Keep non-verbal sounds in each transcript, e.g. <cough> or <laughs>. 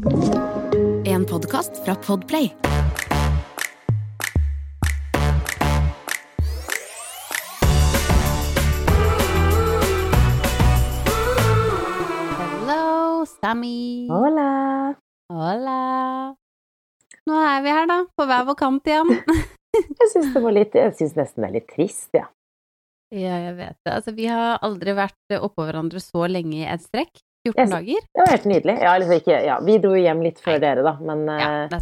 En podkast fra Podplay. Hello, Sammy. Hola! Hola. Nå er vi her, da. På hver vår kant igjen. <laughs> Jeg syns det var litt Jeg syns nesten det er litt trist, ja. ja, jeg vet det. Altså, vi har aldri vært oppå hverandre så lenge i et strekk. 14 Jeg- dager. Det var helt nydelig. Ja, liksom ikke, ja, vi dro jo hjem litt før Nei. dere, da, men Ja, eh, det.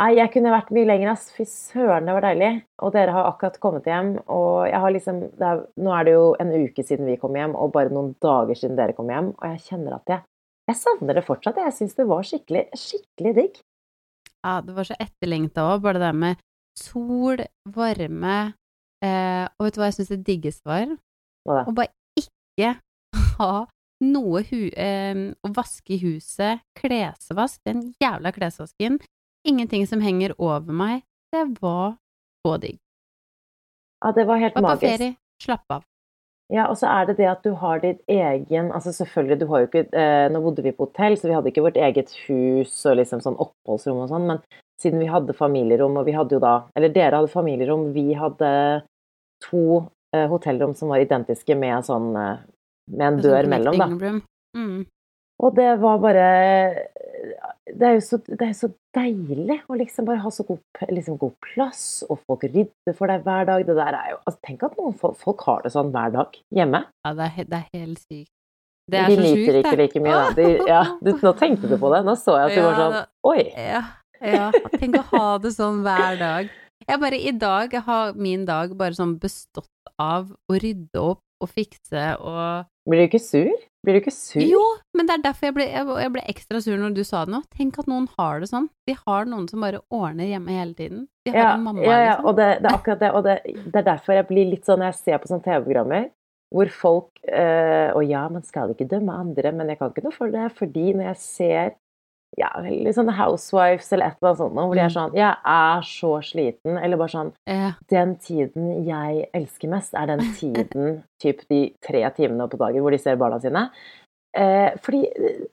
Nei, jeg kunne vært mye lenger, ass. Fy søren, det var deilig. Og dere har akkurat kommet hjem, og jeg har liksom er, Nå er det jo en uke siden vi kom hjem, og bare noen dager siden dere kom hjem, og jeg kjenner at jeg Jeg savner det fortsatt. Jeg syns det var skikkelig, skikkelig digg. Ja, det var så etterlengta òg, bare det der med sol, varme eh, Og vet du hva jeg syns det diggeste var? Å bare ikke <laughs> ha noe hu eh, å vaske i huset, klesvask, den jævla klesvasken, ingenting som henger over meg. Det var så digg. Ja, det var helt Var på magisk. ferie, slapp av. Ja, og så er det det at du har ditt egen Altså selvfølgelig, du har jo ikke eh, Nå bodde vi på hotell, så vi hadde ikke vårt eget hus og liksom sånn oppholdsrom og sånn, men siden vi hadde familierom, og vi hadde jo da Eller dere hadde familierom, vi hadde to eh, hotellrom som var identiske med sånn eh, Med en er dør sånn mellom, da. Mm. Og det var bare Det er jo så, det er så deilig å liksom bare ha så god, liksom god plass, og folk rydder for deg hver dag. Det der er jo altså, Tenk at noen folk, folk har det sånn hver dag hjemme. Ja, det er, det er helt sykt. Det er De så nyter sjukt, ikke like mye, da. De, ja, du, nå tenkte du på det. Nå så jeg at du var sånn Oi! Ja, ja. Tenk å ha det sånn hver dag. Jeg bare, I dag har min dag bare sånn bestått av å rydde opp og fikse og Blir du ikke sur? Blir du ikke sur? Jo, men det er derfor jeg ble, jeg, ble ekstra sur når du sa det nå. Tenk at noen har det sånn. De har noen som bare ordner hjemme hele tiden. De har Ja, en mamma, ja, ja, liksom. og det, det er akkurat det. Og det, det er derfor jeg blir litt sånn når jeg ser på sånne TV-programmer hvor folk øh, Og ja, man skal ikke dømme andre, men jeg kan ikke noe for det, fordi når jeg ser ja, litt sånne Housewives eller et eller annet sånt, hvor de er Mm. sånn Jeg er så sliten. Eller bare sånn Ja, Den tiden jeg elsker mest, er den <laughs> tiden, typ de tre timene på dagen hvor de ser barna sine. Eh, fordi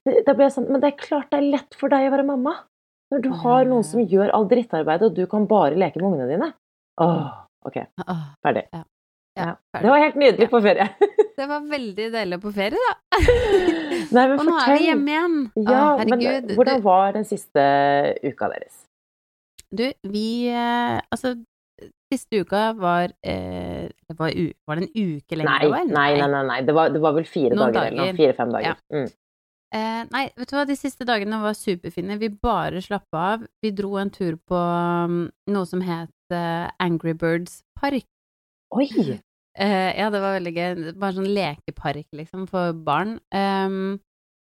det- da blir jeg sånn Men det er klart det er lett for deg å være mamma. Når du har noen som gjør all drittarbeidet, og du kan bare leke med ungene dine. Åh, ok, ferdig. ja, Ja. Det var helt nydelig på ferie. <laughs> Det var veldig deilig på ferie, da. <laughs> Nei, men Og nå er vi hjemme igjen. Ja, Å, men hvordan var den siste uka deres? Du, vi eh, Altså, siste uka var eh, det var, var det en uke lenger? Nei, nei, nei, nei, nei. Det, var, det var vel fire Noen dager, dager. Fire-fem dager. Ja. Mm. Eh, nei, vet du hva, de siste dagene var superfine. Vi bare slappa av. Vi dro en tur på um, noe som het eh, Angry Birds Park. Oi! Uh, ja, det var veldig gøy. Bare sånn lekepark, liksom, for barn. Um,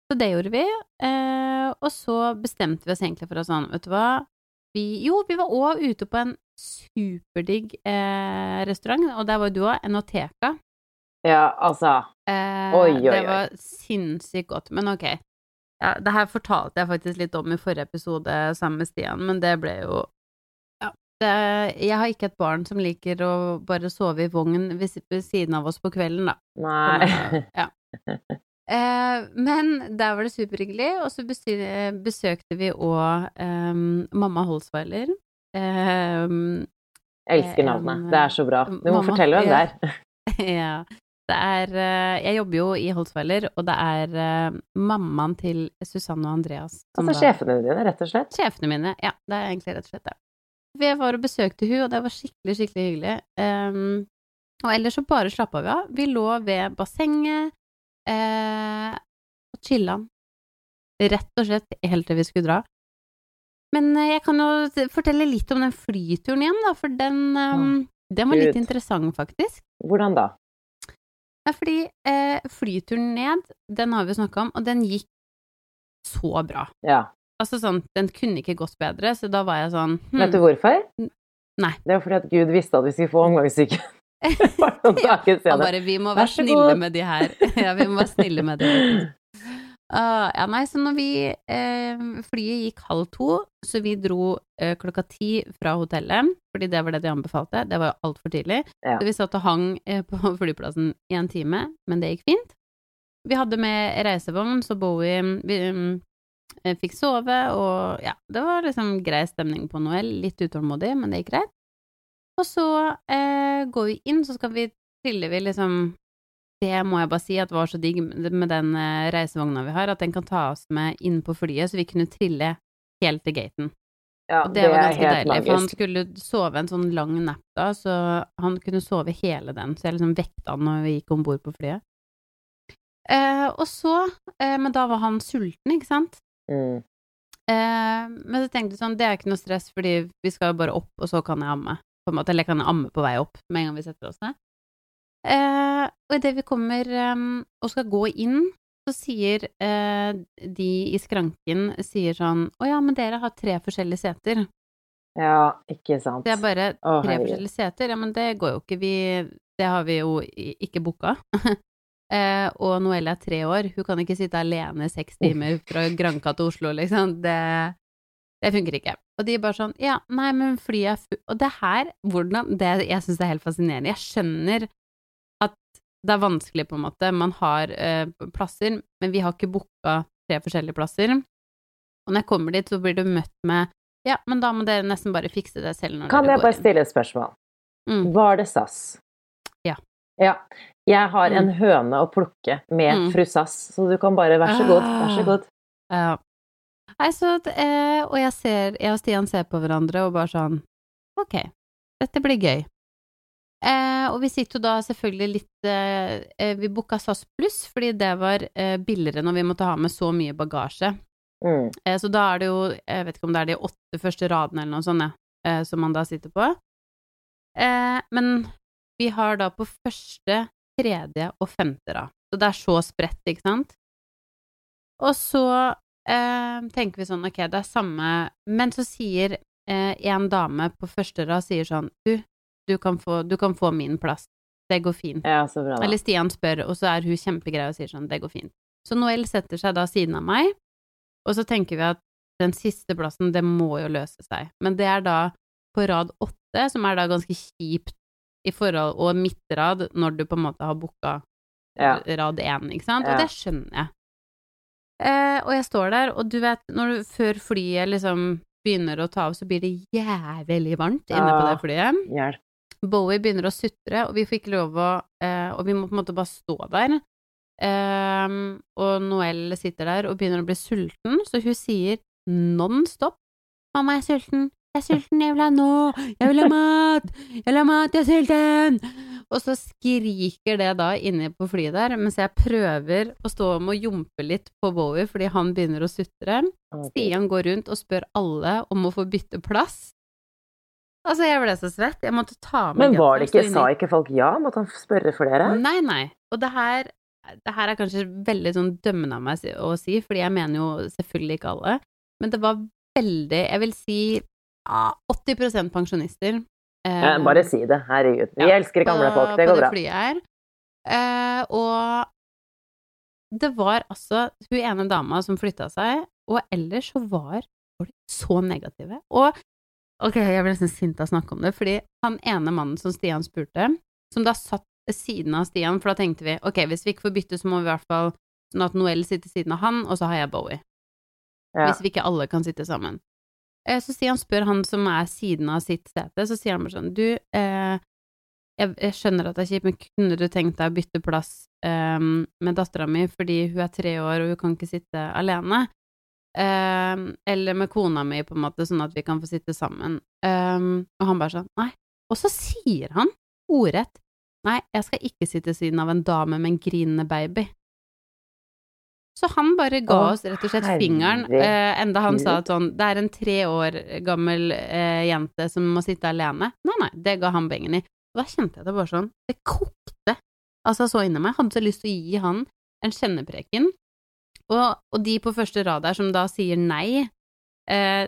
så det gjorde vi. Uh, og så bestemte vi oss egentlig for å sånn, vet du hva vi, Jo, vi var òg ute på en superdigg uh, restaurant, og der var jo du òg, Enoteka. Ja, altså oi, Oi, oi, Det var sinnssykt godt. Men ok. Ja, det her fortalte jeg faktisk litt om i forrige episode sammen med Stian, men det ble jo Jeg har ikke et barn som liker å bare sove i vogn ved, siden av oss på kvelden, da. Nei. Ja. <laughs> Eh, men der var det superhyggelig, og så besøkte vi òg mamma Holsweiler. Eh, Jeg elsker navnet. Det er så bra. Du må mamma, fortelle hvem det er. ja. <laughs> Det er eh, Jeg jobber jo i Holsweiler, og det er eh, mammaen til Susanne og Andreas. Altså sjefene dine, rett og slett. Sjefene mine, ja. Det er egentlig rett og slett det. Vi var og besøkte hun, og det var skikkelig, skikkelig hyggelig. Um, og ellers så bare slappa vi av. Vi lå ved bassenget uh, og chilla'n. Rett og slett helt til vi skulle dra. Men uh, jeg kan jo fortelle litt om den flyturen igjen, da, for den, ehm, den var litt interessant, faktisk. Hvordan da? Nei, fordi eh, flyturen ned, den har vi snakka om, og den gikk så bra. Ja. Altså sånn, den kunne ikke gått bedre, så da var jeg sånn hm, Vet du hvorfor? Nei. Det var fordi at Gud visste at vi skulle få omgangssyke. <laughs> Ja, Han bare <laughs> 'vi må være snille med de her'. ja, vi må være snille med de. Uh, ja, nei, så når vi eh, Flyet gikk halv to, så vi dro eh, klokka ti fra hotellet, fordi det var det de anbefalte. Det var jo altfor tidlig. Ja. Så vi satt og hang eh, på flyplassen i en time, men det gikk fint. Vi hadde med reisevogn, så Bowie vi, mm, Jeg fikk sove, og ja, det var liksom grei stemning på Noel. Litt utålmodig, men det gikk greit. Og så eh, går vi inn, så skal vi trille vi liksom Det må jeg bare si at var så digg med den eh, reisevogna vi har, at den kan ta oss med inn på flyet, så vi kunne trille helt til gaten. Ja, Og det, det var ganske deilig, deilig, for han skulle sove en sånn lang napp da, så han kunne sove hele den, så jeg liksom vekta han når vi gikk om bord på flyet. Eh, og så, eh, men da var han sulten, ikke sant? Mm. Eh, men så tenkte jeg sånn, det er ikke noe stress, fordi vi skal jo bare opp, og så kan jeg amme, på en måte, eller jeg kan amme på vei opp med en gang vi setter oss ned. Eh, og idet vi kommer eh, og skal gå inn, så sier eh, de i skranken sier sånn Å ja, men dere har tre forskjellige seter. Ja, ikke sant. Det er bare tre herregud. forskjellige seter. Ja, men det går jo ikke. Vi Det har vi jo ikke booka. <laughs> eh, og Noelle er tre år. Hun kan ikke sitte alene seks timer fra Granka til Oslo, liksom. Det, det funker ikke. Og de er bare sånn Ja, nei, men flyet er fullt Og det her, hvordan det, Jeg syns det er helt fascinerende. Jeg skjønner at det er vanskelig, på en måte. Man har eh, plasser, men vi har ikke booka tre forskjellige plasser. Og når jeg kommer dit, så blir du møtt med Ja, men da må dere nesten bare fikse det selv når Kan dere jeg bare stille et spørsmål? Mm. Var det SAS? Ja. Jeg har en Mm. høne å plukke med Mm. fru Sass, så du kan bare Vær så god, vær så god. Ja. Nei, så eh, Og jeg ser Jeg og Stian ser på hverandre og bare sånn Ok, dette blir gøy. Eh, og vi sitter jo da selvfølgelig litt eh, eh, Vi booka SAS pluss fordi det var eh, billigere når vi måtte ha med så mye bagasje. Mm. Eh, så da er det jo Jeg vet ikke om det er de åtte første radene eller noe sånt, som man da sitter på. Eh, men vi har da på første, tredje og femte rad. Så det er så spredt, ikke sant? Og så eh, tenker vi sånn, ok, det er samme Men så sier eh, en dame på første rad sier sånn Du, du kan få, du kan få min plass. Det går fint. Ja, så bra, da. Eller Stian spør, og så er hun kjempegrei og sier sånn, det går fint. Så Noel setter seg da siden av meg, og så tenker vi at den siste plassen, det må jo løse seg. Men det er da på rad åtte, som er da ganske kjipt i forhold, og midtrad, når du på en måte har booka Ja. rad én, ikke sant? Og det skjønner jeg. Eh, og jeg står der, og du vet, du, før flyet liksom begynner å ta av, så blir det jævlig varmt inne på det flyet. Hjelp. Bowie begynner å sutre, og vi fikk lov å eh, Og vi må på en måte bare stå der. Ehm, og Noel sitter der og begynner å bli sulten, så hun sier non stop 'Mamma, jeg er sulten. Jeg er sulten. Jeg vil ha nå. Jeg vil ha mat. Jeg vil ha mat. Jeg er sulten.' Og så skriker det da inne på flyet der, mens jeg prøver å stå om og jumpe litt på Bowie fordi han begynner å sutre. Gud. Stian går rundt og spør alle om å få bytte plass. Altså, jeg ble så svett. Jeg måtte ta med Men var det ikke, sa ikke folk ja? Måtte han spørre flere? Nei, nei. Og det her, det her er kanskje veldig sånn dømmende av meg å si, fordi jeg mener jo selvfølgelig ikke alle, men det var veldig, jeg vil si 80 pensjonister. Eh, bare si det. Herregud. Vi ja, elsker gamle på- folk. Det går bra. flyet her. Eh, og det var altså hun ene dama som flytta seg, og ellers så var folk så negative. Og ok, jeg ble nesten sint av å snakke om det, fordi han ene mannen som Stian spurte, som da satt ved siden av Stian, for da tenkte vi ok, hvis vi ikke får bytte, så må vi i hvert fall sånn at Noel sitter siden av han, og så har jeg Bowie. Ja. Hvis vi ikke alle kan sitte sammen. Eh, Så sier han, spør han som er siden av sitt sete, så sier han bare sånn Du, eh, jeg, jeg skjønner at det er kjipt, men kunne du tenkt deg å bytte plass eh, med dattera mi fordi hun er tre år og hun kan ikke sitte alene? Eh, eller med kona mi, på en måte, sånn at vi kan få sitte sammen. Eh, og han bare sånn Nei. Og så sier han ordrett Nei, jeg skal ikke sitte siden av en dame med en grinende baby. Så han bare ga oss rett og slett fingeren, eh, enda han sa at sånn, det er en tre år gammel eh, jente som må sitte alene. Nei, nei, det ga han bengen i. Og da kjente jeg det bare sånn, det kokte, altså så inni meg. Hadde så lyst til å gi han en kjennepreken. Og, og de på første rad der som da sier nei, eh,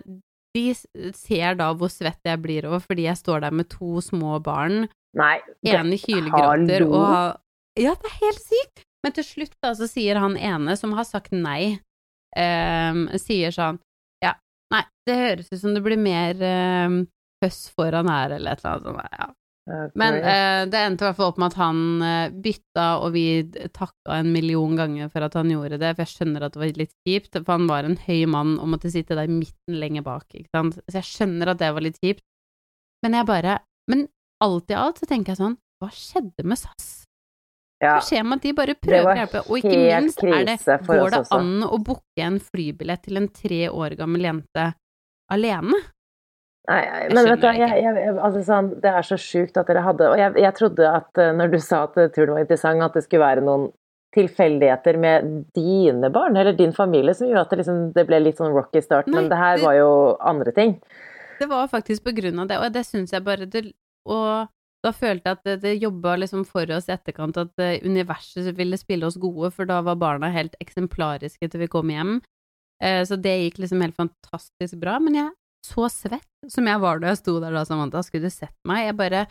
de ser da hvor svett jeg blir over fordi jeg står der med to små barn Nei, ene hylgråter hallo. og Ja, det er helt sykt! Men til slutt da, så sier han ene som har sagt nei, ehm, sier sånn Ja, nei, det høres ut som det blir mer um, høss foran her, eller et eller annet sånt. Ja. Men eh, det endte i hvert fall opp med at han eh, bytta, og vi takka en million ganger for at han gjorde det, for jeg skjønner at det var litt kjipt, for han var en høy mann og måtte sitte der i midten lenger bak, ikke sant, så jeg skjønner at det var litt kjipt, men jeg bare Men alt i alt så tenker jeg sånn, hva skjedde med SAS? Ja. Så skjer man at de bare prøver å hjelpe, og ikke minst er det, går det an å booke en flybillett til en tre år gammel jente alene? Nei, Jeg men vet du, jeg, jeg, altså sånn, det er så sjukt at dere hadde Og jeg, jeg trodde at eh, når du sa at eh, turen var interessant, at det skulle være noen tilfeldigheter med dine barn eller din familie som gjorde at det, liksom, det ble litt sånn rocky start, Nei, men det her var jo andre ting. Det var faktisk på grunn av det, og det syns jeg bare det, Og da følte jeg at det, det jobba liksom for oss i etterkant, at eh, universet ville spille oss gode, for da var barna helt eksemplariske til vi kom hjem. Eh, så det gikk liksom helt fantastisk bra. Men jeg så svett som jeg var da jeg sto der da, Samantha, skulle du sett meg? Jeg bare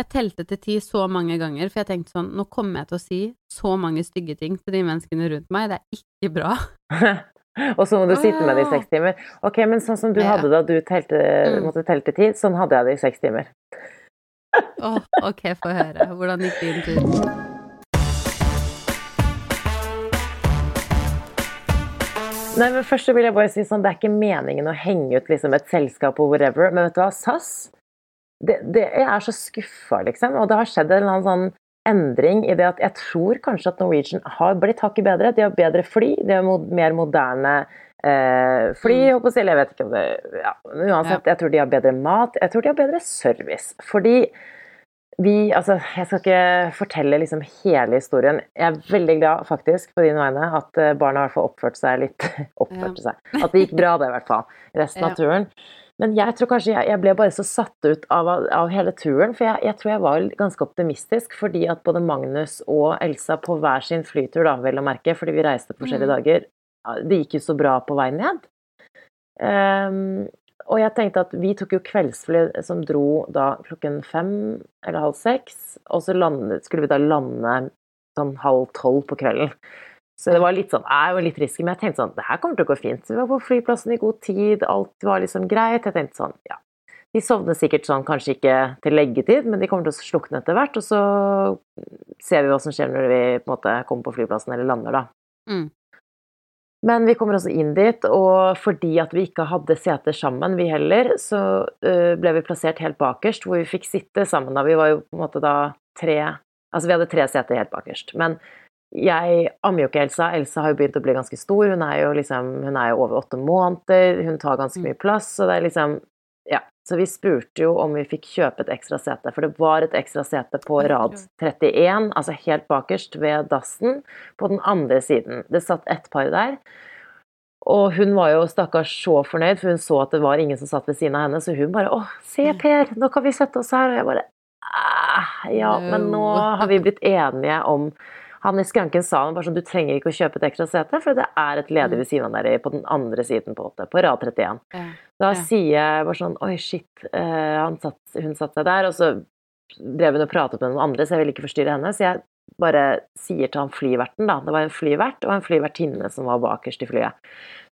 Jeg telte til ti så mange ganger, for jeg tenkte sånn Nå kommer jeg til å si så mange stygge ting til de menneskene rundt meg, det er ikke bra. <laughs> og så må du sitte med det i seks timer. Ok, men sånn som du hadde da du telte, Mm. måtte telle til ti, sånn hadde jeg det i seks timer. Åh, ok, få høre. Hvordan gikk din tur? Nei, men først vil jeg bare si sånn, det er ikke meningen å henge ut liksom et selskap og whatever, men vet du hva, SAS, det, det, jeg er så skuffa, liksom, og det har skjedd en eller annen sånn endring i det at jeg tror kanskje at Norwegian har blitt hakket bedre. De har bedre fly, de har mer moderne eh, fly, holdt på å jeg, jeg vet ikke om det ja, men Uansett, jeg tror de har bedre mat, jeg tror de har bedre service. Fordi vi, altså, jeg skal ikke fortelle liksom hele historien. Jeg er veldig glad faktisk på dine vegne at eh, barna i hvert fall oppførte seg litt <laughs> Oppførte seg. At det gikk bra, det i hvert fall. Resten Ja. av turen. Men jeg tror kanskje jeg, jeg ble bare så satt ut av, av hele turen, for jeg, jeg tror jeg var ganske optimistisk fordi at både Magnus og Elsa på hver sin flytur, da, vel å merke, fordi vi reiste på forskjellige Mm. dager, det gikk jo så bra på vei ned. Um, og jeg tenkte at vi tok jo kveldsfly som dro da klokken fem eller halv seks, og så landet, skulle vi da lande sånn halv tolv på kvelden. Så det var litt sånn, jeg var litt risky, men jeg tenkte sånn, det her kommer til å gå fint. Så vi var på flyplassen i god tid, alt var liksom greit. Jeg tenkte sånn, ja, de sovner sikkert sånn, kanskje ikke til leggetid, men de kommer til å slukne etter hvert, og så ser vi hva som skjer når vi på en måte kommer på flyplassen eller lander da. Mm. Men vi kommer også inn dit, og fordi at vi ikke hadde seter sammen, vi heller, så øh, ble vi plassert helt bakerst, hvor vi fikk sitte sammen. Da. Vi var jo på en måte da tre Altså, vi hadde tre seter helt bakerst. Men jeg ammer jo ikke Elsa. Elsa har jo begynt å bli ganske stor. Hun er jo liksom Hun er jo over åtte måneder, hun tar ganske mye plass, så det er liksom Ja. Så vi spurte jo om vi fikk kjøpe et ekstra sete, for det var et ekstra sete på rad 31, altså helt bakerst ved dassen, på den andre siden. Det satt ett par der. Og hun var jo stakkars så fornøyd, for hun så at det var ingen som satt ved siden av henne, så hun bare 'Å, se Per, nå kan vi sette oss her.' Og jeg bare «Ah, Ja, men nå har vi blitt enige om Han i skranken sa bare sånn 'Du trenger ikke å kjøpe et ekstra sete, for det er et ledig ved siden av deg på den andre siden, på, på rad 31'. Ja. Da Ja. sier jeg bare sånn Oi, shit. eh, han satt, hun satte seg der, og så drev hun og pratet med noen andre, så jeg ville ikke forstyrre henne. Så jeg bare sier til han flyverten, da. Det var en flyvert og en flyvertinne som var bakerst i flyet.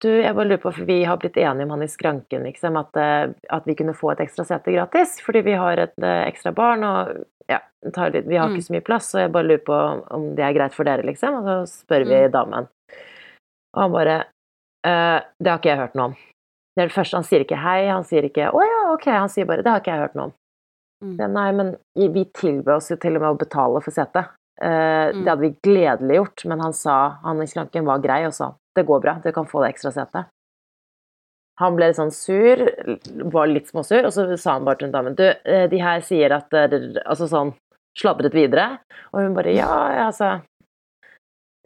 Du, jeg bare lurer på, for vi har blitt enige om han i skranken, liksom, at, eh, at vi kunne få et ekstra sete gratis, fordi vi har et eh, ekstra barn, og ja, tar litt, vi har Mm. ikke så mye plass, så jeg bare lurer på om det er greit for dere, liksom. Og så spør vi Mm. damen. Og han bare eh, Det har ikke jeg hørt noe om. Det er det første. Han sier ikke hei, han sier ikke 'å ja, ok', han sier bare 'det har ikke jeg hørt noe om'. Mm. Nei, men vi tilbød oss jo til og med å betale for setet. Eh, Mm. Det hadde vi gledelig gjort, men han sa, han i skranken var grei og sa det går bra, du kan få det ekstra setet. Han ble litt sånn sur, var litt småsur, og så sa han bare til hun damen du, eh, de her sier at Altså sånn sladret videre, og hun bare ja, altså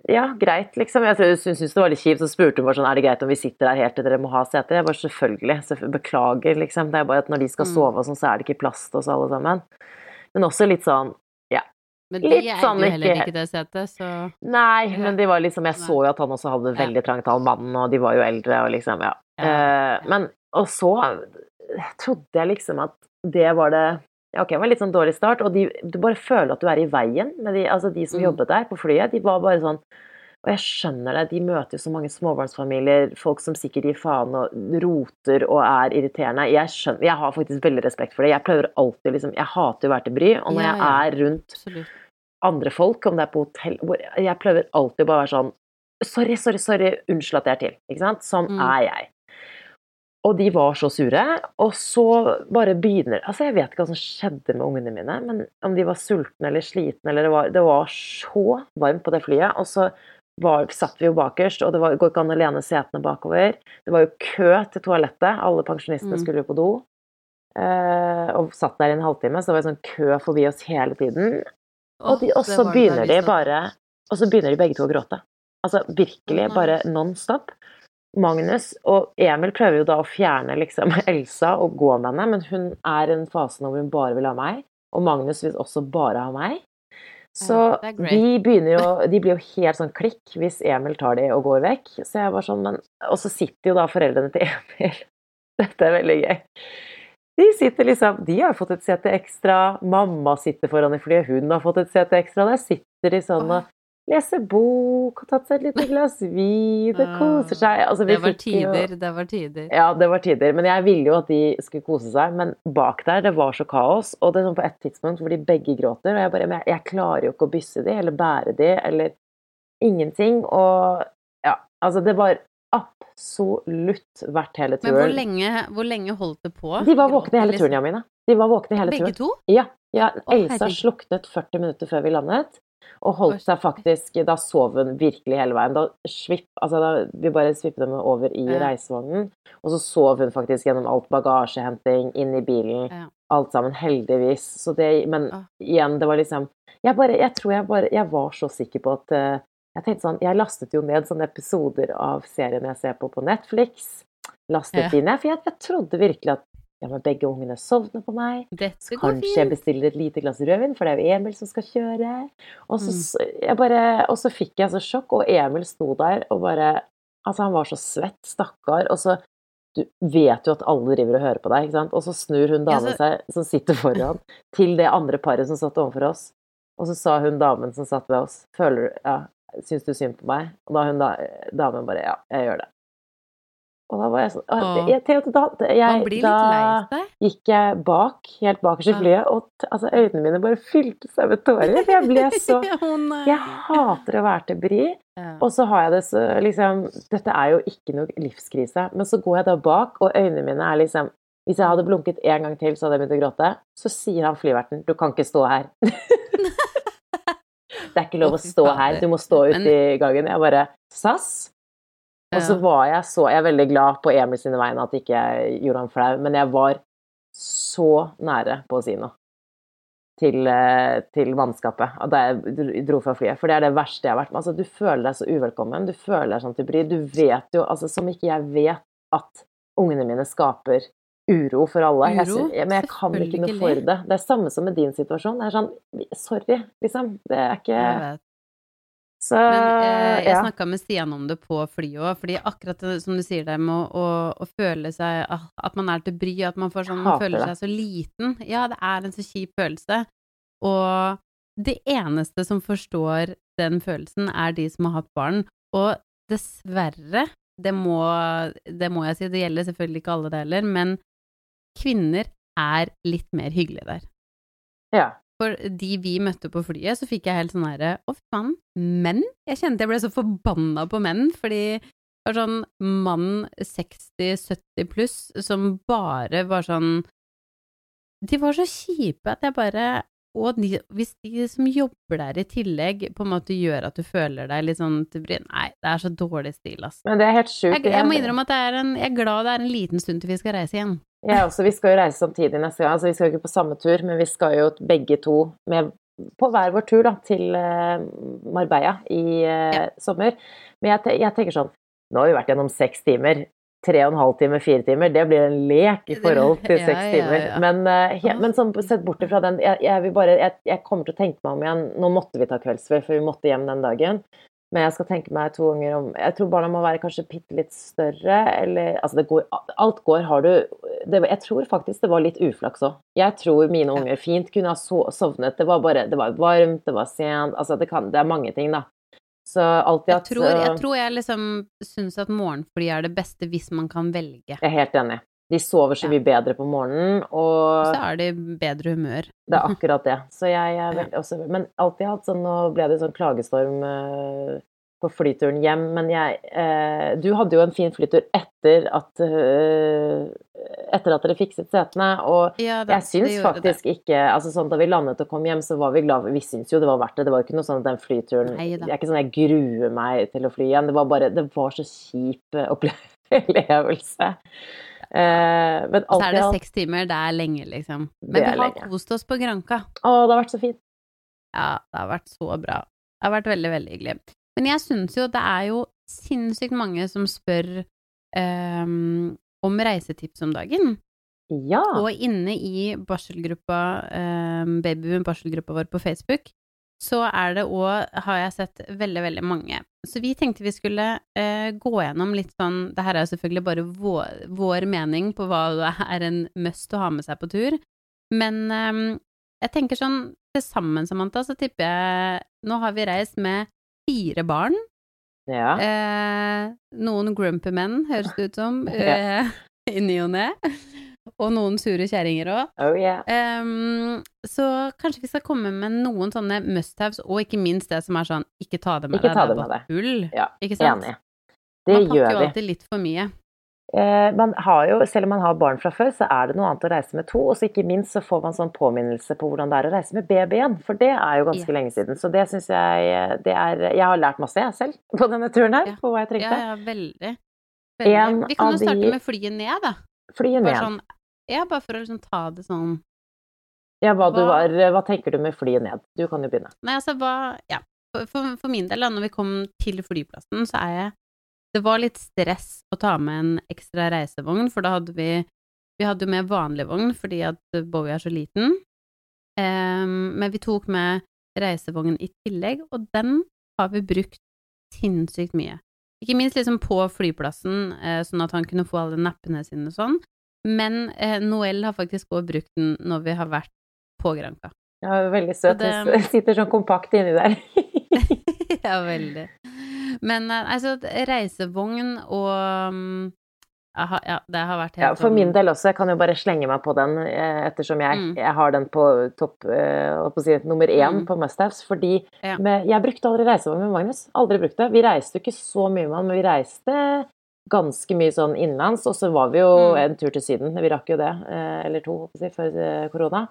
ja, greit, liksom. Jeg syntes det var litt kjipt, så spurte hun bare sånn er det greit om vi sitter her helt til dere må ha seter. Jeg bare selvfølgelig, selvfølgelig, beklager, liksom. Det er bare at når de skal Mm. sove og sånn, så er det ikke plass til oss alle sammen. Men også litt sånn Men de Litt sånn jo heller ikke- ikke det setet, så Nei, men de var liksom Jeg så jo at han også hadde veldig trangt, han mannen, og de var jo eldre og liksom, ja. Eh, men Og så trodde jeg liksom at det var det ja, Ok, det var en litt sånn dårlig start, og de, du bare føler at du er i veien med de, altså de som Mm. jobbet der på flyet. De var bare sånn Og jeg skjønner det, de møter jo så mange småbarnsfamilier, folk som sikkert gir faen og roter og er irriterende. Jeg, skjønner, jeg har faktisk veldig respekt for det. Jeg prøver alltid liksom Jeg hater jo å være til bry, og når Ja, jeg er rundt Absolutt. andre folk, om det er på hotell Jeg prøver alltid bare å være sånn Sorry, sorry, sorry, unnskyld at jeg er til. Ikke sant? Sånn Mm. er jeg. Og de var så sure, og så bare begynner Altså, jeg vet ikke hva som skjedde med ungene mine, men om de var sultne eller slitne eller Det var, det var så varmt på det flyet, og så var, satt vi jo bakerst, og det var, går ikke an å lene setene bakover. Det var jo kø til toalettet, alle pensjonistene Mm. skulle jo på do. Eh, og satt der i en halvtime, så det var sånn kø forbi oss hele tiden. Og, de, og så begynner de bare Og så begynner de begge to å gråte. Altså virkelig, bare non stop. Magnus og Emil prøver jo da å fjerne liksom <laughs> Elsa og gå med henne, men hun er i en fase nå hvor hun bare vil ha meg. Og Magnus vil også bare ha meg. Så de begynner jo <laughs> De blir jo helt sånn klikk hvis Emil tar de og går vekk. Så jeg var sånn, men Og så sitter jo da foreldrene til <laughs> Emil Dette er veldig gøy. De sitter liksom De har fått et sete ekstra. Mamma sitter foran i flyet, hun har fått et sete ekstra. Der sitter de sånn og leser bok, har tatt seg et lite glass vin og <laughs> koser seg. Altså, Det var jo- tider, det var tider. ja, det var tider. Men jeg ville jo at de skulle kose seg. Men bak der, det var så kaos. Og det er sånn på et tidspunkt hvor de begge gråter, og jeg bare Men jeg, jeg klarer jo ikke å bysse de, eller bære de, eller ingenting. Og ja, altså, det var absolutt verdt hele Men hvor turen. lenge, hvor lenge holdt det på? De var våkne hele turen, turen, Jamina. De var våkne hele Begge turen. to? Ja. ja Elsa herregud. sluknet 40 minutter før vi landet. Og holdt seg faktisk Da sov hun virkelig hele veien. Da, svipp, altså da Vi bare svippet henne over i Ja. reisevognen, og så sov hun faktisk gjennom alt bagasjehenting, inn i bilen, Ja. alt sammen, heldigvis. Så det Men ja. igjen, det var liksom Jeg bare Jeg tror jeg bare Jeg var så sikker på at uh, Jeg tenkte sånn Jeg lastet jo ned sånne episoder av serien jeg ser på på Netflix. Lastet de ned, for jeg, jeg trodde virkelig at ja, men begge ungene sovner på meg. Dette går Kanskje jeg bestiller et lite glass rødvin, for det er jo Emil som skal kjøre. Og så, Mm. bare, og så fikk jeg så sjokk, og Emil sto der og bare Altså, han var så svett, stakkar. Og så Du vet jo at alle driver og hører på deg, ikke sant. Og så snur hun Ja, damen så- seg, som sitter foran, <laughs> til det andre paret som satt overfor oss. Og så sa hun damen som satt ved oss, føler du Ja, syns du synd på meg? Og da hun da, damen bare Ja, jeg gjør det. Og da var jeg sånn jeg, jeg, da, jeg, da, gikk jeg bak, helt bakerst i flyet, og altså, øynene mine bare fylte seg med tårer. For jeg ble så <laughs> Jeg hater å være til bry. Og så har jeg det så liksom Dette er jo ikke noe livskrise, men så går jeg da bak, og øynene mine er liksom Hvis jeg hadde blunket en gang til, så hadde jeg begynt å gråte. Så sier han flyverten 'Du kan ikke stå her'. <laughs> det er ikke lov å stå her, du må stå ute i gangen. Jeg bare SAS? Og så var jeg så Jeg er veldig glad på Emil sine vegne at ikke jeg gjorde ham flau, men jeg var så nære på å si noe til, eh, til mannskapet da jeg dro- fra flyet. For det er det verste jeg har vært med. Altså, du føler deg så uvelkommen. Du føler deg sånn til bry. Du vet jo, altså som ikke jeg vet at ungene mine skaper uro for alle. Uro? Jeg ja, men jeg kan ikke noe for det. Det er samme som med din situasjon. Det er sånn Sorry, liksom. Det er ikke Jeg vet. Så Men eh, jeg ja. snakka med Stian om det på flyet òg, fordi akkurat det, som du sier det med å, å, å føle seg ah, At man er til bry, at man får sånn Man føler det. seg så liten. Ja, det er en så kjip følelse. Og det eneste som forstår den følelsen, er de som har hatt barn. Og dessverre, det må, det må jeg si, det gjelder selvfølgelig ikke alle det heller, men kvinner er litt mer hyggelige der. ja. For de vi møtte på flyet, så fikk jeg helt sånn herre Å, fy faen, menn? Jeg kjente jeg ble så forbanna på menn, fordi det var sånn mann 60-70 pluss som bare var sånn De var så kjipe at jeg bare og de, hvis de som jobber der i tillegg, på en måte gjør at du føler deg litt sånn til bry Nei, det er så dårlig stil, ass. Men det er helt sjukt. Jeg, jeg må innrømme at det er en, jeg er glad det er en liten stund til vi skal reise igjen. Jeg også. Vi skal jo reise samtidig neste gang. Altså, vi skal jo ikke på samme tur, men vi skal jo begge to med, på hver vår tur da, til eh, Marbella i ja. sommer. Men jeg, te- jeg tenker sånn Nå har vi vært gjennom seks timer. Tre og en halv time, fire timer. Det blir en lek i forhold <laughs> til Ja, seks ja, timer. Men, uh, men sånn, sett bort ifra den jeg, jeg, bare, jeg, jeg kommer til å tenke meg om igjen Nå måtte vi ta kveldsfri, for vi måtte hjem den dagen. Men jeg skal tenke meg to ganger om Jeg tror barna må være kanskje bitte litt større, eller Altså, det går Alt går. Har du det, Jeg tror faktisk det var litt uflaks òg. Jeg tror mine Ja. unger fint kunne ha so, sovnet. Det var bare Det var varmt, det var sent Altså, det kan Det er mange ting, da. Så alltid Jeg tror jeg, øh, tror jeg liksom syns at morgenfly er det beste hvis man kan velge. Jeg er helt enig. De sover så mye bedre på morgenen, og Så er de bedre humør. det er akkurat det. Så jeg er veldig, også, Men alltid hatt sånn Nå ble det sånn klagestorm øh, på flyturen hjem, men jeg eh, Du hadde jo en fin flytur etter at øh, Etter at dere fikset setene, og Ja, det, jeg syns faktisk det. ikke altså sånn Da vi landet og kom hjem, så var vi glad Vi syns jo det var verdt det. Det var jo ikke noe sånn at den flyturen Nei. Det er ikke sånn jeg gruer meg til å fly igjen. Det var bare Det var så kjip eh, opplevelse. Eh, men Og så er det seks timer, det er lenge, liksom. Men vi har kost oss på Granka. Å, det har vært så fint. Ja, det har vært så bra. Det har vært veldig, veldig hyggelig. Men jeg syns jo det er jo sinnssykt mange som spør ehm, om reisetips om dagen. Ja. Og inne i barselgruppa, um, babyboom barselgruppa vår på Facebook, så er det òg, har jeg sett, veldig, veldig mange. Så vi tenkte vi skulle eh, gå gjennom litt sånn Det her er jo selvfølgelig bare vår, vår mening på hva det er en must å ha med seg på tur, men eh, jeg tenker sånn til sammen, Samantha, så tipper jeg Nå har vi reist med fire barn. ja. Eh, noen grumpy menn, høres det ut som, Ja. eh, <laughs> i ny og ne. Og noen sure kjerringer òg. Oh yeah. um, så kanskje vi skal komme med noen sånne must-haves, og ikke minst det som er sånn ikke ta det med Ikke deg, ta det det er bare tull. Ja, Ikke sant? Enig. Det Man pakker jo alltid litt for mye. Eh, man har jo, selv om man har barn fra før, så er det noe annet å reise med to. Og så ikke minst så får man sånn påminnelse på hvordan det er å reise med babyen. For det er jo ganske yeah. lenge siden. Så det syns jeg det er Jeg har lært masse, jeg selv, på denne turen her. Ja. På hva jeg trengte. ja, veldig. veldig. En Vi kan jo starte de- med flyet ned, da. Flyet ned. sånn, ja, bare for å liksom ta det sånn Ja, hva, du hva- var, hva tenker du med flyet ned? Du kan jo begynne. Nei, altså hva Ja, for, for, for min del, da, når vi kom til flyplassen, så er jeg Det var litt stress å ta med en ekstra reisevogn, for da hadde vi Vi hadde jo med vanlig vogn fordi at Bowie er så liten, um, men vi tok med reisevogn i tillegg, og den har vi brukt sinnssykt mye. Ikke minst liksom på flyplassen, eh, sånn at han kunne få alle nappene sine og sånn, men eh, Noel har faktisk også brukt den når vi har vært på Granca. Ja, veldig søt. det- Hun sitter sånn kompakt inni der. <laughs> ja, veldig. Men altså, reisevogn og mm, aha, Ja, det har vært helt Ja, for sånn- min del også. Jeg kan jo bare slenge meg på den, eh, ettersom jeg, Mm. jeg har den på topp eh, på si, nummer én Mm. på must-haves. Fordi Ja. med, jeg brukte aldri reisevogn med Magnus. Aldri brukt det. Vi reiste jo ikke så mye med han, men vi reiste ganske mye sånn innenlands. Og så var vi jo Mm. en tur til Syden. Vi rakk jo det, eh, eller to, før eh, korona.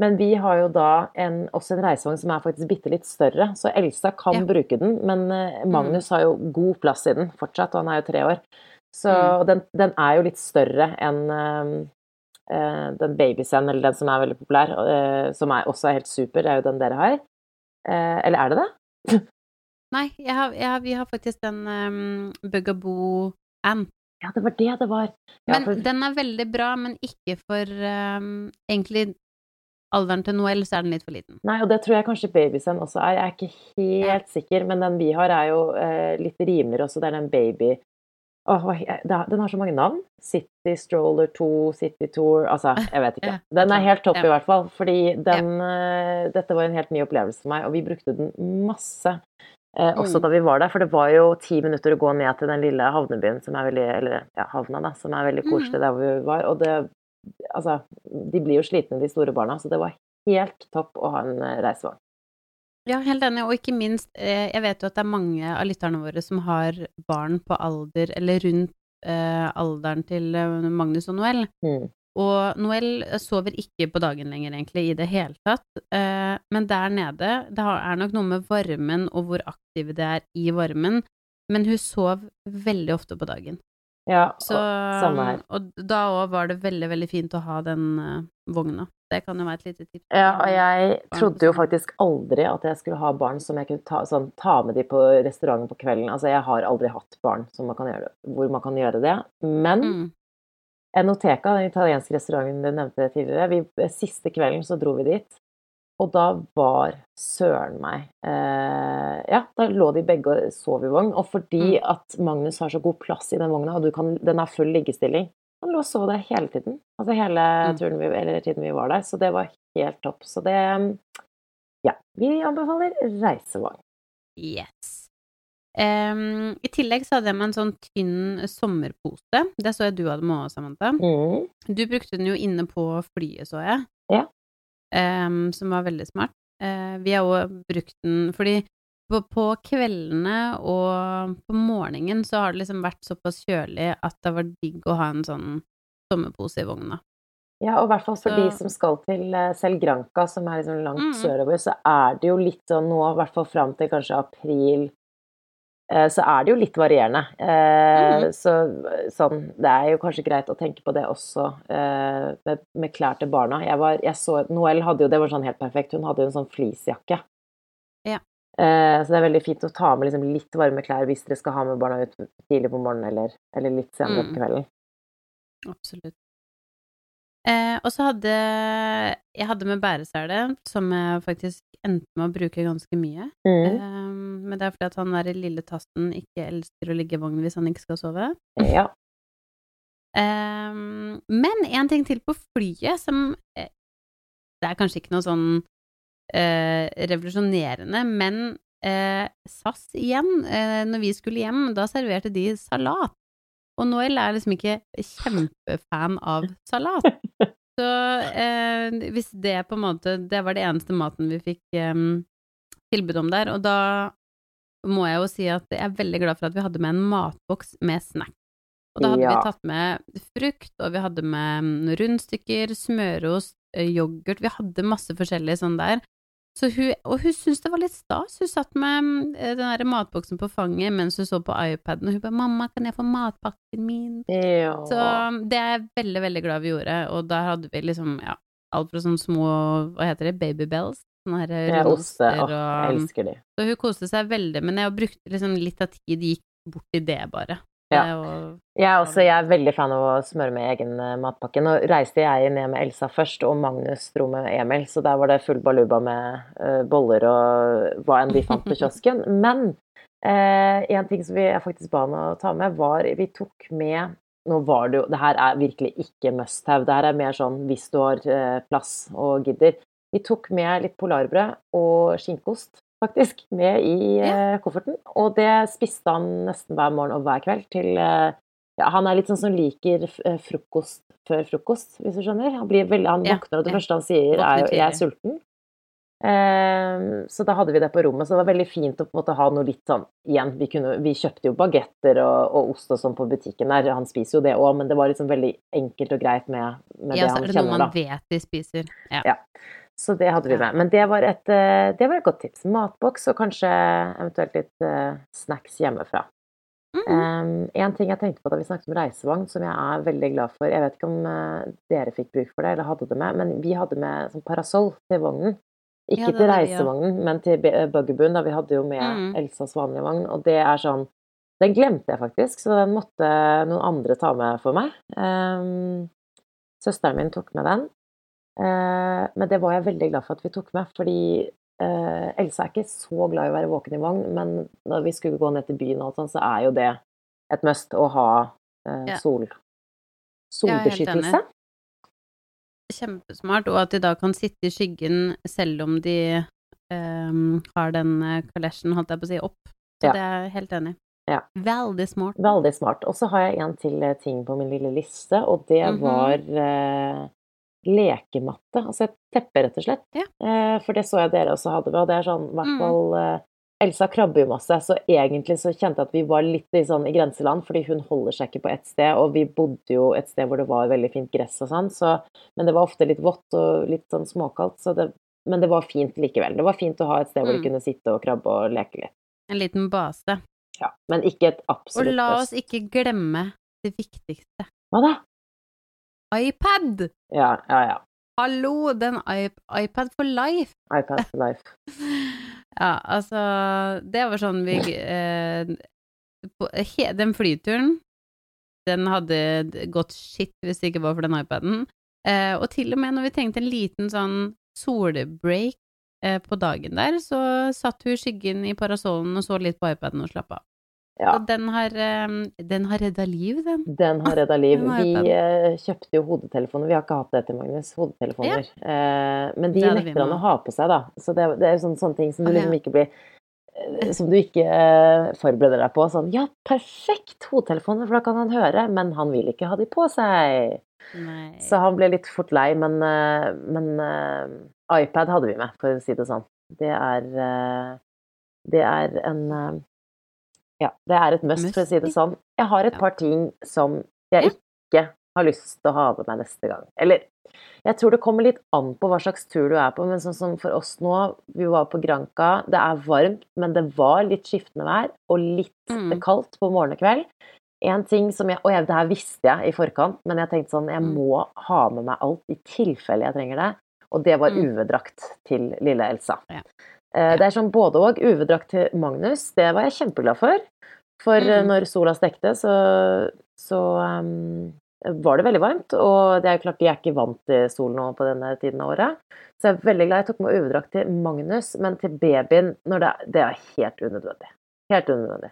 Men vi har jo da en, også en reisevogn som er faktisk bitte litt større, så Elsa kan Ja. Mm. bruke den. Men eh, Magnus har jo god plass i den fortsatt, og han er jo tre år. Så Mm. den, den er jo litt større enn eh, den Babysen, eller den som er veldig populær, uh, som er, også er helt super, det er jo den dere har. Uh, eller er det det? <laughs> Nei, jeg har, jeg har, vi har faktisk den um, Bugaboo Ann. Ja, det var det det var. Ja, Men for, den er veldig bra, men ikke for um, Egentlig alderen til Noel, så er den litt for liten. nei, og det tror jeg kanskje Babysen også er. Jeg er ikke helt sikker, men den vi har er jo eh, litt rimeligere også. Det er den baby er- den har så mange navn. City Stroller 2, City Tour Altså, jeg vet ikke. <laughs> Den er helt topp, Ja. i hvert fall. Fordi den eh, Dette var en helt ny opplevelse for meg, og vi brukte den masse. Eh, også Mm. da vi var der, for det var jo ti minutter å gå ned til den lille havnebyen som er veldig Eller ja, havna, da, som er veldig koselig Mm. der hvor vi var. Og det Altså, de blir jo slitne, de store barna, så det var helt topp å ha en eh, reisevogn. Ja, helt enig, og ikke minst, eh, jeg vet jo at det er mange av lytterne våre som har barn på alder, eller rundt eh, alderen til eh, Magnus og Noel. Mm. Og Noel sover ikke på dagen lenger, egentlig, i det hele tatt. Eh, men der nede, det er nok noe med varmen og hvor aktive det er i varmen, men hun sov veldig ofte på dagen. Ja, Så, samme her. og da òg var det veldig, veldig fint å ha den eh, vogna. Det kan jo være et lite tips. Ja, og jeg trodde jo faktisk aldri at jeg skulle ha barn som jeg kunne ta, sånn, ta med de på restauranten på kvelden. Altså, jeg har aldri hatt barn som man kan gjøre, hvor man kan gjøre det. Men Mm. Enoteca, den italienske restauranten du nevnte tidligere, vi, siste kvelden så dro vi dit. Og da var søren meg eh, Ja, da lå de begge og sov i vogn. Og fordi Mm. at Magnus har så god plass i den vogna, og du kan, den er full liggestilling Han lå og sov der hele tiden. Altså hele Mm. turen vi, eller tiden vi var der. Så det var helt topp. Så det Ja. Vi anbefaler reisevogn. Yes. Em, I tillegg så hadde jeg med en sånn tynn sommerpose. Det så jeg du hadde med òg, Samantha. Mm. Du brukte den jo inne på flyet, så jeg. Ja. Um, som var veldig smart. Uh, vi har òg brukt den fordi på, på kveldene og på morgenen så har det liksom vært såpass kjølig at det var digg å ha en sånn sommerpose i vogna. Ja, og i hvert fall for Så- de som skal til eh, selv Granca, som er liksom langt Mm. sørover, så er det jo litt sånn nå, i hvert fall fram til kanskje april, så er det jo litt varierende. Eh, Mm. Så sånn, det er jo kanskje greit å tenke på det også eh, med, med klær til barna. Jeg var, jeg så, Noel hadde jo, det var sånn helt perfekt, hun hadde jo en sånn fleecejakke. Ja. Eh, så det er veldig fint å ta med liksom litt varme klær hvis dere skal ha med barna ut tidlig på morgenen eller, eller litt senere Mm. på kvelden. Absolutt. Eh, og så hadde jeg hadde med bæresele, som jeg faktisk endte med å bruke ganske mye. Mm. Eh, men det er fordi at han der lille tassen ikke elsker å ligge i vogn hvis han ikke skal sove. Ja. Eh, men en ting til på flyet som eh, Det er kanskje ikke noe sånn eh, revolusjonerende, men eh, SAS igjen, eh, når vi skulle hjem, da serverte de salat. Og Noel er liksom ikke kjempefan av salat. <laughs> Så eh, hvis det på en måte Det var det eneste maten vi fikk eh, tilbud om der, og da må jeg jo si at jeg er veldig glad for at vi hadde med en matboks med snack. Og da hadde Ja. vi tatt med frukt, og vi hadde med rundstykker, smørost, eh, yoghurt Vi hadde masse forskjellig sånn der. Så hun, og hun syntes det var litt stas. Hun satt med mm, den der matboksen på fanget mens hun så på iPaden, og hun bare 'Mamma, kan jeg få matpakken min?' Ja. Så det er jeg veldig, veldig glad vi gjorde, og der hadde vi liksom, ja, alt fra sånne små, hva heter det, babybells, sånne her Ja, runde oste. oster, jeg elsker de. Så hun koste seg veldig, men jeg brukte liksom litt av tid gikk bort i det, bare. Ja. Jeg er også jeg er veldig fan av å smøre med egen eh, matpakke. Nå reiste jeg ned med Elsa først, og Magnus dro med Emil, så der var det full baluba med eh, boller og hva enn de fant på <laughs> kiosken. Men eh, en ting som vi jeg faktisk ba han å ta med, var Vi tok med Nå var det jo Det her er virkelig ikke must have. Det her er mer sånn hvis du har eh, plass og gidder. Vi tok med litt polarbrød og skinkeost, faktisk, med i eh, kofferten. Og det spiste han nesten hver morgen og hver kveld til eh, ja, Han er litt sånn som liker eh, frokost før frokost, hvis du skjønner. Han, blir veldig, han Ja, våkner, og det ja. første han sier, er jo 'jeg er sulten'. Eh, så da hadde vi det på rommet, så det var veldig fint å på en måte ha noe litt sånn Igjen, vi, kunne, vi kjøpte jo bagetter og, og ost og sånn på butikken der, han spiser jo det òg, men det var liksom veldig enkelt og greit med, med Ja, det så er det noe kjenner, da. man vet de spiser. Ja. Ja. Så det hadde vi med. Men det var et, eh, det var et godt tips. Matboks og kanskje eventuelt litt eh, snacks hjemmefra. Mm. Um, en ting jeg tenkte på da vi snakket om reisevogn, som jeg er veldig glad for Jeg vet ikke om eh, dere fikk bruk for det, eller hadde det med, men vi hadde med sånn parasoll til vognen. Ikke Ja, til reisevognen, ja. men til eh, Da vi hadde jo med Mm. Elsas vanlige vogn, og det er sånn Den glemte jeg faktisk, så den måtte noen andre ta med for meg. Um, søsteren min tok med den. Eh, men det var jeg veldig glad for at vi tok med, fordi eh, Elsa er ikke så glad i å være våken i vogn, men når vi skulle gå ned til byen og alt sånt, så er jo det et must å ha eh, sol, solbeskyttelse. Kjempesmart, og at de da kan sitte i skyggen selv om de ehm, har den kalesjen, holdt jeg på å si, opp. Så Ja. det er jeg helt enig i. Ja. Veldig smart. Veldig smart. Og så har jeg en til ting på min lille liste, og det Mhm. var eh, lekematte. Altså et teppe, rett og slett. Ja. Eh, for det så jeg dere også hadde med, og det er sånn i hvert Mm. fall eh, Elsa krabber jo masse, så egentlig så kjente jeg at vi var litt i, sånn, i grenseland, fordi hun holder seg ikke på ett sted, og vi bodde jo et sted hvor det var veldig fint gress og sånn, så Men det var ofte litt vått og litt sånn småkaldt, så det Men det var fint likevel. Det var fint å ha et sted hvor Mm. de kunne sitte og krabbe og leke litt. En liten base. Ja. Men ikke et Og la oss ikke glemme det viktigste. Hva da? iPad! Ja, ja, ja. Hallo, den iP iPad for life! iPad for life. <laughs> Ja, altså Det var sånn vi eh, på, he, Den flyturen, den hadde gått skitt hvis det ikke var for den iPaden. Eh, og til og med når vi tenkte en liten sånn solbreak eh, på dagen der, så satt hun i skyggen i parasollen og så litt på iPaden og slappa av. Ja. Så den har, eh, den har redda liv, den. Den har redda liv. Har Vi eh, kjøpte jo hodetelefoner. Vi har ikke hatt det til Magnus. Hodetelefoner. Eh, men de nekter han å ha på seg, da. Så det, det er sånne, sånne ting som du liksom ikke blir eh, som du ikke forbereder deg på. Sånn ja, perfekt hodetelefoner, for da kan han høre, men han vil ikke ha de på seg. Nei. Så han ble litt fort lei, men, men uh, iPad hadde vi med, for å si det sånn. Det er uh, Det er en eh, Ja, det er et must, for å si det sånn. Jeg har et par ting som jeg ikke har lyst til å ha med meg neste gang. Eller jeg tror det kommer litt an på hva slags tur du er på, men sånn som for oss nå, vi var på Granca, det er varmt, men det var litt skiftende vær, og litt Mm. kaldt på morgen og kveld. En ting som jeg, og jeg, det her visste jeg i forkant, men jeg tenkte sånn, jeg Mm. må ha med meg alt i tilfelle jeg trenger det, og det var Mm. UV-drakt til lille Elsa. Ja. Eh, Det er sånn både og, UV-drakt til Magnus, det var jeg kjempeglad for, for eh, Mm. når sola stekte, så, så um, var det veldig varmt, og det er jo klart de er ikke vant til sol nå på denne tiden av året. Så jeg er veldig glad jeg tok med UV-drakt til Magnus, men til babyen, når det, det er helt unødvendig. Helt unødvendig.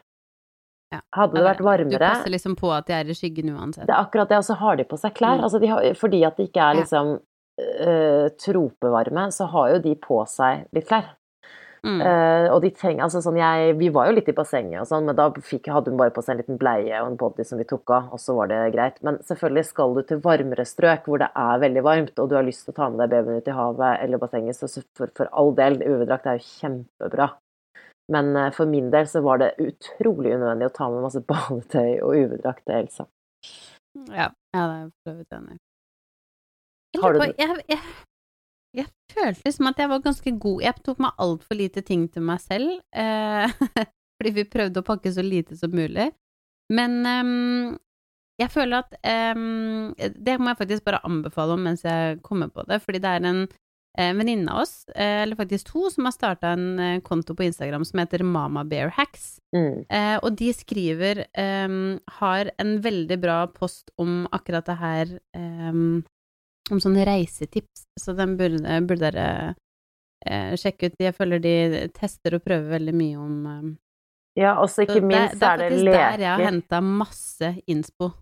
Ja. Hadde det vært varmere Du passer liksom på at de er i skyggen uansett. Det er akkurat det, og så har de på seg klær. Mm. Altså de har, fordi at det ikke er liksom eh, tropevarme, så har jo de på seg litt klær. Mm. Eh, og de trenger, altså sånn jeg, Vi var jo litt i bassenget, og sånn, men da fikk, hadde hun bare på seg en liten bleie og en body som vi tok av, og så var det greit. Men selvfølgelig skal du til varmere strøk hvor det er veldig varmt, og du har lyst til å ta med deg babyen ut i havet eller bassenget, så så for, for all del, UV-drakt er jo kjempebra. Men uh, for min del så var det utrolig unødvendig å ta med masse <laughs> badetøy og UV-drakt til Elsa. Ja, ja, det er jeg for så vidt enig i. Jeg, Har du lurer på- jeg, følte som at jeg var ganske god Jeg tok meg altfor lite ting til meg selv, eh, <laughs> fordi vi prøvde å pakke så lite som mulig. Men ehm, jeg føler at ehm, Det må jeg faktisk bare anbefale om mens jeg kommer på det, fordi det er en eh, venninne av oss, eh, eller faktisk to, som har starta en eh, konto på Instagram som heter Mama Bear Hacks. Mm. Eh, og de skriver ehm, Har en veldig bra post om akkurat det her ehm, Om sånne reisetips, så den burde, burde dere eh, sjekke ut. Jeg føler de tester og prøver veldig mye om eh. Ja, og så så ikke minst det, det er er det faktisk der jeg har leker. henta masse innspo.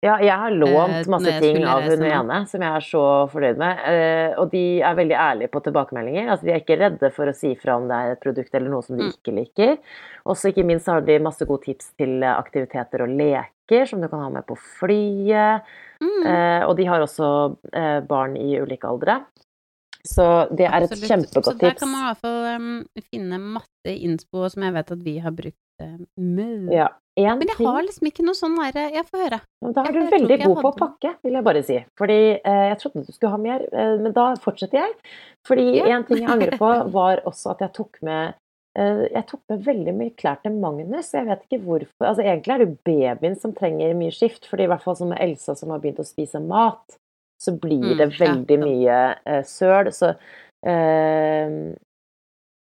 Ja, jeg har lånt eh, masse ting av hun ene som jeg er så fornøyd med. eh, Og de er veldig ærlige på tilbakemeldinger. Altså, de er ikke redde for å si fra om det er et produkt eller noe som de Mm. ikke liker. Og så ikke minst har de masse gode tips til aktiviteter og leker som du kan ha med på flyet. Mm, Eh, Og de har også eh, barn i ulike aldre. Så det er et kjempegodt tips. Så der kan man i hvert fall um, finne masse innspo som jeg vet at vi har brukt um, mye. Ja. Men jeg ting har liksom ikke noe sånn derre Jeg får høre. Men Da er Jeg- du veldig god på å pakke, vil jeg bare si. Fordi eh, jeg trodde du skulle ha mer, eh, men da fortsetter jeg. Fordi Ja. en ting jeg angrer på, <laughs> var også at jeg tok med eh, jeg tok med veldig mye klær til Magnus. Jeg vet ikke hvorfor. Altså, egentlig er det jo babyen som trenger mye skift. fordi i hvert fall som med Elsa som har begynt å spise mat, så blir Mm, det veldig mye uh, søl. Så, uh,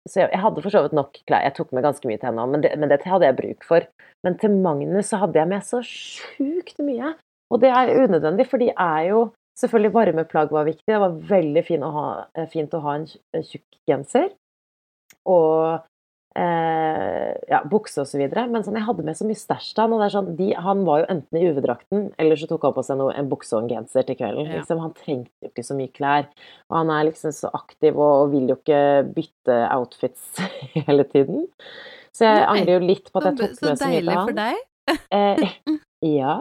så jeg, jeg hadde for så vidt nok klær. Jeg tok med ganske mye til henne òg, men, men det hadde jeg bruk for. Men til Magnus så hadde jeg med så sjukt mye. Og det er unødvendig, for de er jo Selvfølgelig varmeplagg var viktig. Det var veldig fint å ha, eh, fint å ha en eh, tjukk genser. Og eh, ja, bukse og så videre. Men sånn, jeg hadde med så mye stæsj til han. Sånn, de, han var jo enten i UV-drakten, eller så tok han på seg noe, en bukse og en genser til kvelden. Ja. Liksom, han trengte jo ikke så mye klær. Og han er liksom så aktiv og, og vil jo ikke bytte outfits <laughs> hele tiden. Så jeg Nei, angrer jo litt på at jeg tok så med så mye deilig for han. deg. Eh, <laughs> ja.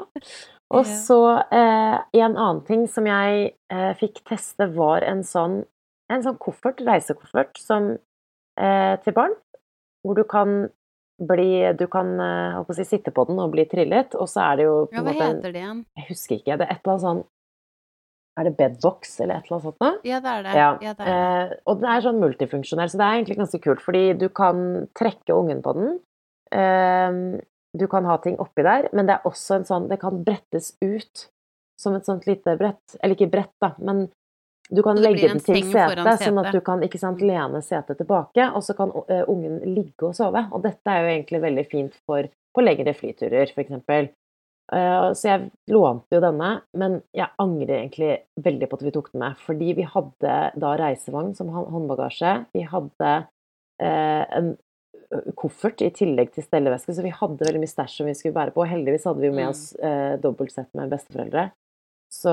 Og så eh, en annen ting som jeg eh, fikk teste, var en sånn, en sånn koffert, reisekoffert, som, eh, til barn. Hvor du kan bli Du kan eh, si, sitte på den og bli trillet, og så er det jo på Ja, hva måte heter det igjen? Jeg husker ikke. Det er et eller annet sånn Er det bedbox eller et eller annet sånt noe? Ja, det er det. Ja, Ja, det er det. eh, og den er sånn multifunksjonell, så det er egentlig ganske kult, fordi du kan trekke ungen på den. Eh, du kan ha ting oppi der, men det er også en sånn Det kan brettes ut som et sånt lite brett. Eller ikke brett, da, men du kan legge den til setet, sånn at du kan sant, lene setet tilbake, og så kan eh, ungen ligge og sove. Og dette er jo egentlig veldig fint for på lengre flyturer, f.eks. Uh, så jeg lånte jo denne, men jeg angrer egentlig veldig på at vi tok den med. Fordi vi hadde da reisevogn som håndbagasje. Vi hadde eh, en koffert i tillegg til stelleveske, så vi hadde veldig mye stæsj som vi skulle bære på. Heldigvis hadde vi med Mm. oss eh, dobbelt sett med besteforeldre. Så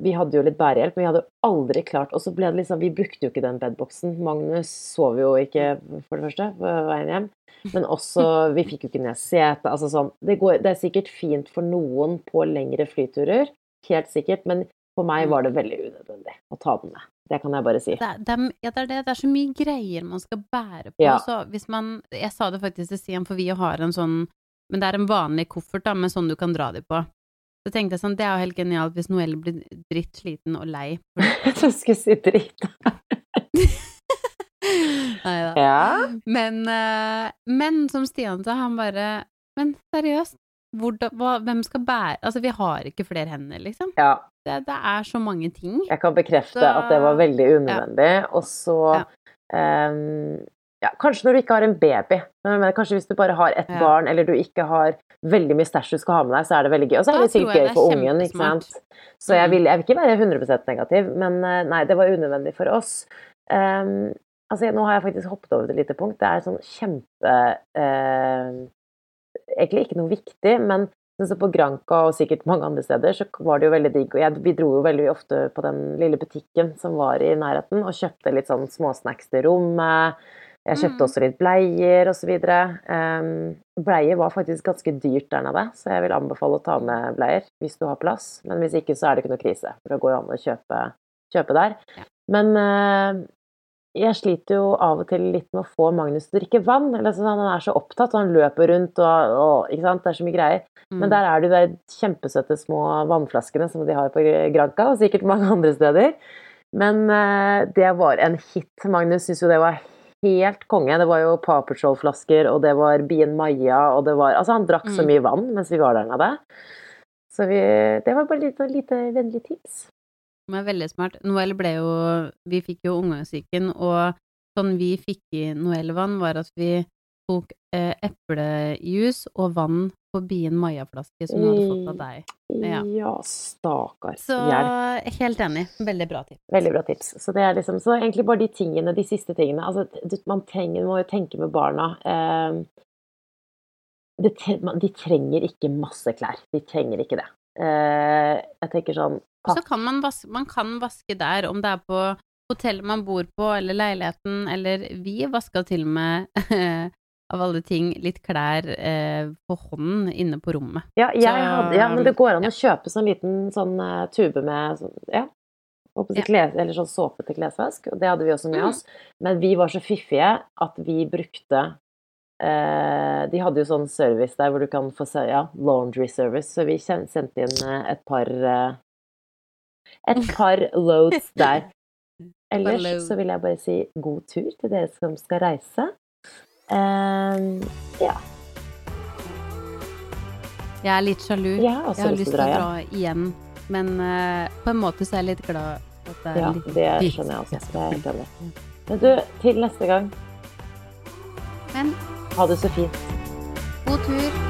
vi hadde jo litt bærehjelp, men vi hadde aldri klart Og så ble det liksom Vi brukte jo ikke den bedboksen. Magnus sov jo ikke, for det første, på veien hjem. Men også Vi fikk jo ikke ned setet. Altså sånn det, går, det er sikkert fint for noen på lengre flyturer, helt sikkert, men for meg var det veldig unødvendig å ta den med. Det kan jeg bare si. Det, det, ja, det er det. Det er så mye greier man skal bære på. Ja. Så hvis man Jeg sa det faktisk til Stian, for vi har en sånn Men det er en vanlig koffert, da, med sånn du kan dra dem på. Så tenkte jeg sånn, det er jo helt genialt hvis Noelle blir dritt sliten og lei. <laughs> Så skulle jeg si dritt. <laughs> Nei da. Ja. Men, eh, men som Stian sa, han bare Men seriøst, hvordan, hva, hvem skal bære Altså, vi har ikke flere hender, liksom. ja. Det, det er så mange ting. Jeg kan bekrefte Så- at det var veldig unødvendig. Og så Ja. Ja, Kanskje når du ikke har en baby. Men, kanskje hvis du bare har ett Ja. barn, eller du ikke har veldig mye stæsj du skal ha med deg, så er det veldig gøy. Og så er det sikkert gøy for ungen, ikke sant. Så jeg Mm. vil, jeg vil ikke være 100% negativ, men eh, nei, det var unødvendig for oss. Um, altså, nå har jeg faktisk hoppet over et lite punkt. Det er sånn kjempe uh, Egentlig ikke noe viktig, men så på Granca og sikkert mange andre steder, så var det jo veldig digg. Og jeg, vi dro jo veldig ofte på den lille butikken som var i nærheten, og kjøpte litt sånn småsnacks til rommet. Jeg kjøpte Mm. også litt bleier videre. Um, bleier var faktisk ganske dyrt der nede, så jeg vil anbefale å ta med bleier hvis du har plass. Men hvis ikke, så er det ikke noe krise, for det går jo an å kjøpe, kjøpe der. Ja. Men uh, jeg sliter jo av og til litt med å få Magnus til å drikke vann. Eller sånn, han er så opptatt, og han løper rundt og, og ikke sant? Det er så mye greier. Mm. Men der er det de kjempesøte små vannflaskene som de har på Granca, og sikkert mange andre steder. Men uh, det var en hit. Magnus syns jo det var helt konge. Det var jo Paw Patrol-flasker, og det var Bien Maja, og det var Altså, han drakk så Mm. mye vann mens vi var der nede. Så vi, det var bare et lite, lite vennlig tips. Det var veldig smart. Noel ble jo Vi fikk jo omgangssyken, og sånn vi fikk i Noel-vann, var at vi tok eh, eplejus og vann på en Maja-flaske som hun hadde fått av deg. Ja, Ja. stakkar. Så Hjelp. helt enig. Veldig bra tips. Veldig bra tips. Så det er liksom, så egentlig bare de tingene, de siste tingene. Altså, man trenger, må jo tenke med barna. Eh, det, de trenger ikke masse klær. De trenger ikke det. Eh, jeg tenker sånn Og så kan man vaske, man kan vaske der, om det er på hotellet man bor på, eller leiligheten, eller vi vaska til og med, <laughs> av alle ting, litt klær eh, på hånden inne på rommet. Ja, jeg hadde, ja, men det går an å kjøpe sånn liten sånn uh, tube med sånn, ja, Ja. kles, eller sånn såpe til klesvask, og det hadde vi også med Mm. oss. Men vi var så fiffige at vi brukte eh, De hadde jo sånn service der hvor du kan få ja, laundry service, så vi sendte inn eh, et par eh, Et par loads <laughs> der. Ellers så vil jeg bare si god tur til dere som skal reise. Eh, ja. Jeg er litt sjalu. Jeg har Jeg har lyst til å dra dra igjen, men uh, på en måte så er jeg litt glad at det er Ja, litt det skjønner jeg også. Det er helt enig. Men du, til neste gang, Men ha det så fint. god tur.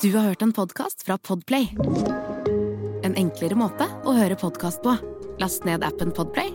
Du har hørt en podkast fra Podplay. En enklere måte å høre podkast på. Last ned appen Podplay,